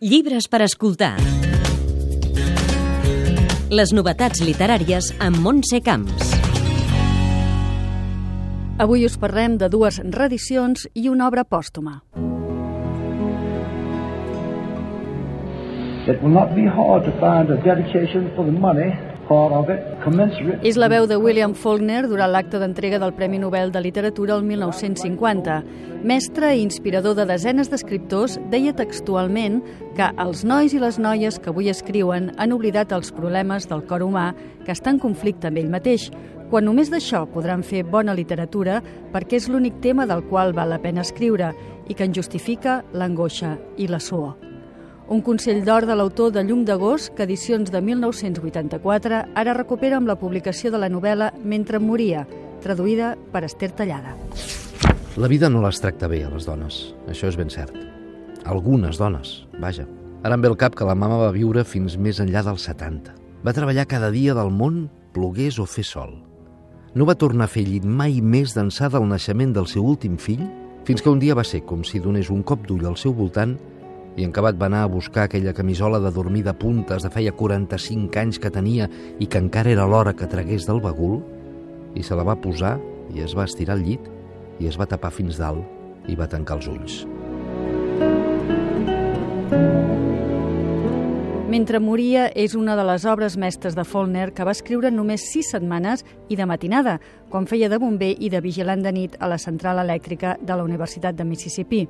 Llibres per escoltar. Les novetats literàries amb Montse Camps. Avui us parlem de dues reedicions i una obra pòstuma. It will not be hard to find a dedication for the money És la veu de William Faulkner durant l'acte d'entrega del Premi Nobel de Literatura el 1950. Mestre i inspirador de desenes d'escriptors, deia textualment que els nois i les noies que avui escriuen han oblidat els problemes del cor humà que està en conflicte amb ell mateix, quan només d'això podran fer bona literatura perquè és l'únic tema del qual val la pena escriure i que en justifica l'angoixa i la suor. Un consell d'or de l'autor de Llum d'agost que edicions de 1984 ara recupera amb la publicació de la novel·la Mentre moria, traduïda per Esther Tallada. La vida no les tracta bé a les dones, això és ben cert. Algunes dones, vaja. Ara em ve el cap que la mama va viure fins més enllà dels 70. Va treballar cada dia del món, plogués o fer sol. No va tornar a fer llit mai més d'ençà del naixement del seu últim fill, fins que un dia va ser com si donés un cop d'ull al seu voltant i en Cabat va anar a buscar aquella camisola de dormir de puntes de feia 45 anys que tenia i que encara era l'hora que tragués del bagul, i se la va posar i es va estirar al llit i es va tapar fins dalt i va tancar els ulls. Mentre moria és una de les obres mestres de Faulkner que va escriure només sis setmanes i de matinada, quan feia de bomber i de vigilant de nit a la central elèctrica de la Universitat de Mississippi.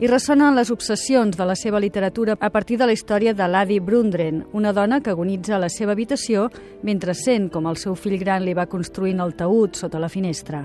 I ressonen les obsessions de la seva literatura a partir de la història de l'Adi Brundren, una dona que agonitza a la seva habitació mentre sent com el seu fill gran li va construint el taüt sota la finestra.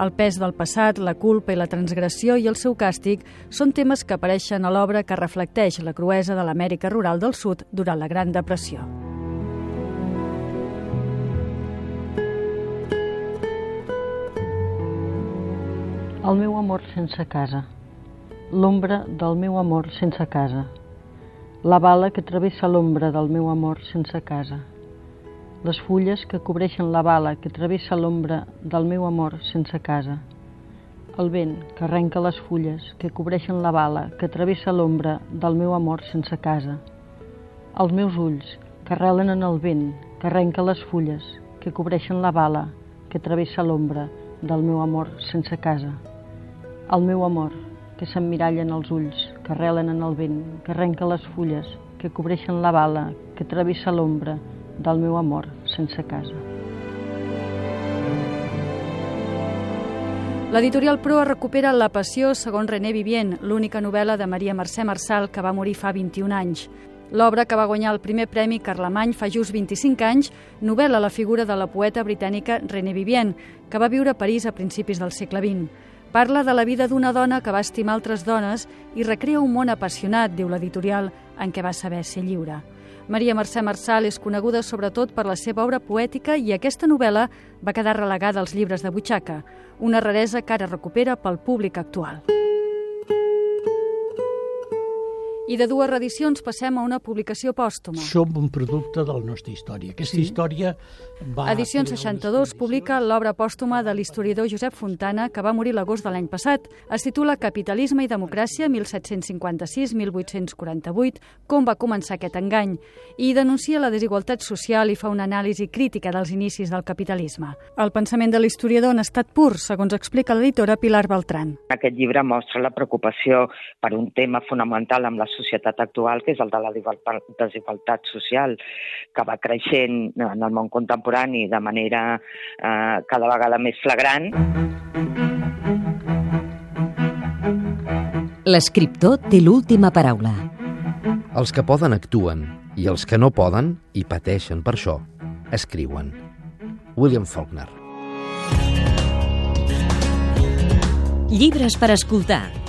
El pes del passat, la culpa i la transgressió i el seu càstig són temes que apareixen a l'obra que reflecteix la cruesa de l'Amèrica rural del sud durant la Gran Depressió. El meu amor sense casa. L'ombra del meu amor sense casa. La bala que travessa l'ombra del meu amor sense casa les fulles que cobreixen la bala que travessa l'ombra del meu amor sense casa. El vent que arrenca les fulles que cobreixen la bala que travessa l'ombra del meu amor sense casa. Els meus ulls que arrelen en el vent que arrenca les fulles que cobreixen la bala que travessa l'ombra del meu amor sense casa. El meu amor que s'emmiralla en els ulls que arrelen en el vent que arrenca les fulles que cobreixen la bala que travessa l'ombra del meu amor sense casa. L'editorial Proa recupera La passió segons René Vivien, l'única novel·la de Maria Mercè Marçal que va morir fa 21 anys. L'obra que va guanyar el primer premi Carlemany fa just 25 anys novel·la la figura de la poeta britànica René Vivien, que va viure a París a principis del segle XX. Parla de la vida d'una dona que va estimar altres dones i recrea un món apassionat, diu l'editorial, en què va saber ser lliure. Maria Mercè Marçal és coneguda sobretot per la seva obra poètica i aquesta novel·la va quedar relegada als llibres de butxaca, una raresa que ara recupera pel públic actual. I de dues reedicions passem a una publicació pòstuma. Som un producte de la nostra història. Aquesta sí. història va... Edició 62 publica l'obra pòstuma de l'historiador Josep Fontana, que va morir l'agost de l'any passat. Es titula Capitalisme i democràcia 1756-1848, com va començar aquest engany, i denuncia la desigualtat social i fa una anàlisi crítica dels inicis del capitalisme. El pensament de l'historiador en estat pur, segons explica l'editora Pilar Beltran. Aquest llibre mostra la preocupació per un tema fonamental amb la societat actual, que és el de la desigualtat social, que va creixent en el món contemporani de manera eh, cada vegada més flagrant. L'escriptor té l'última paraula. Els que poden actuen i els que no poden, i pateixen per això, escriuen. William Faulkner. Llibres per escoltar.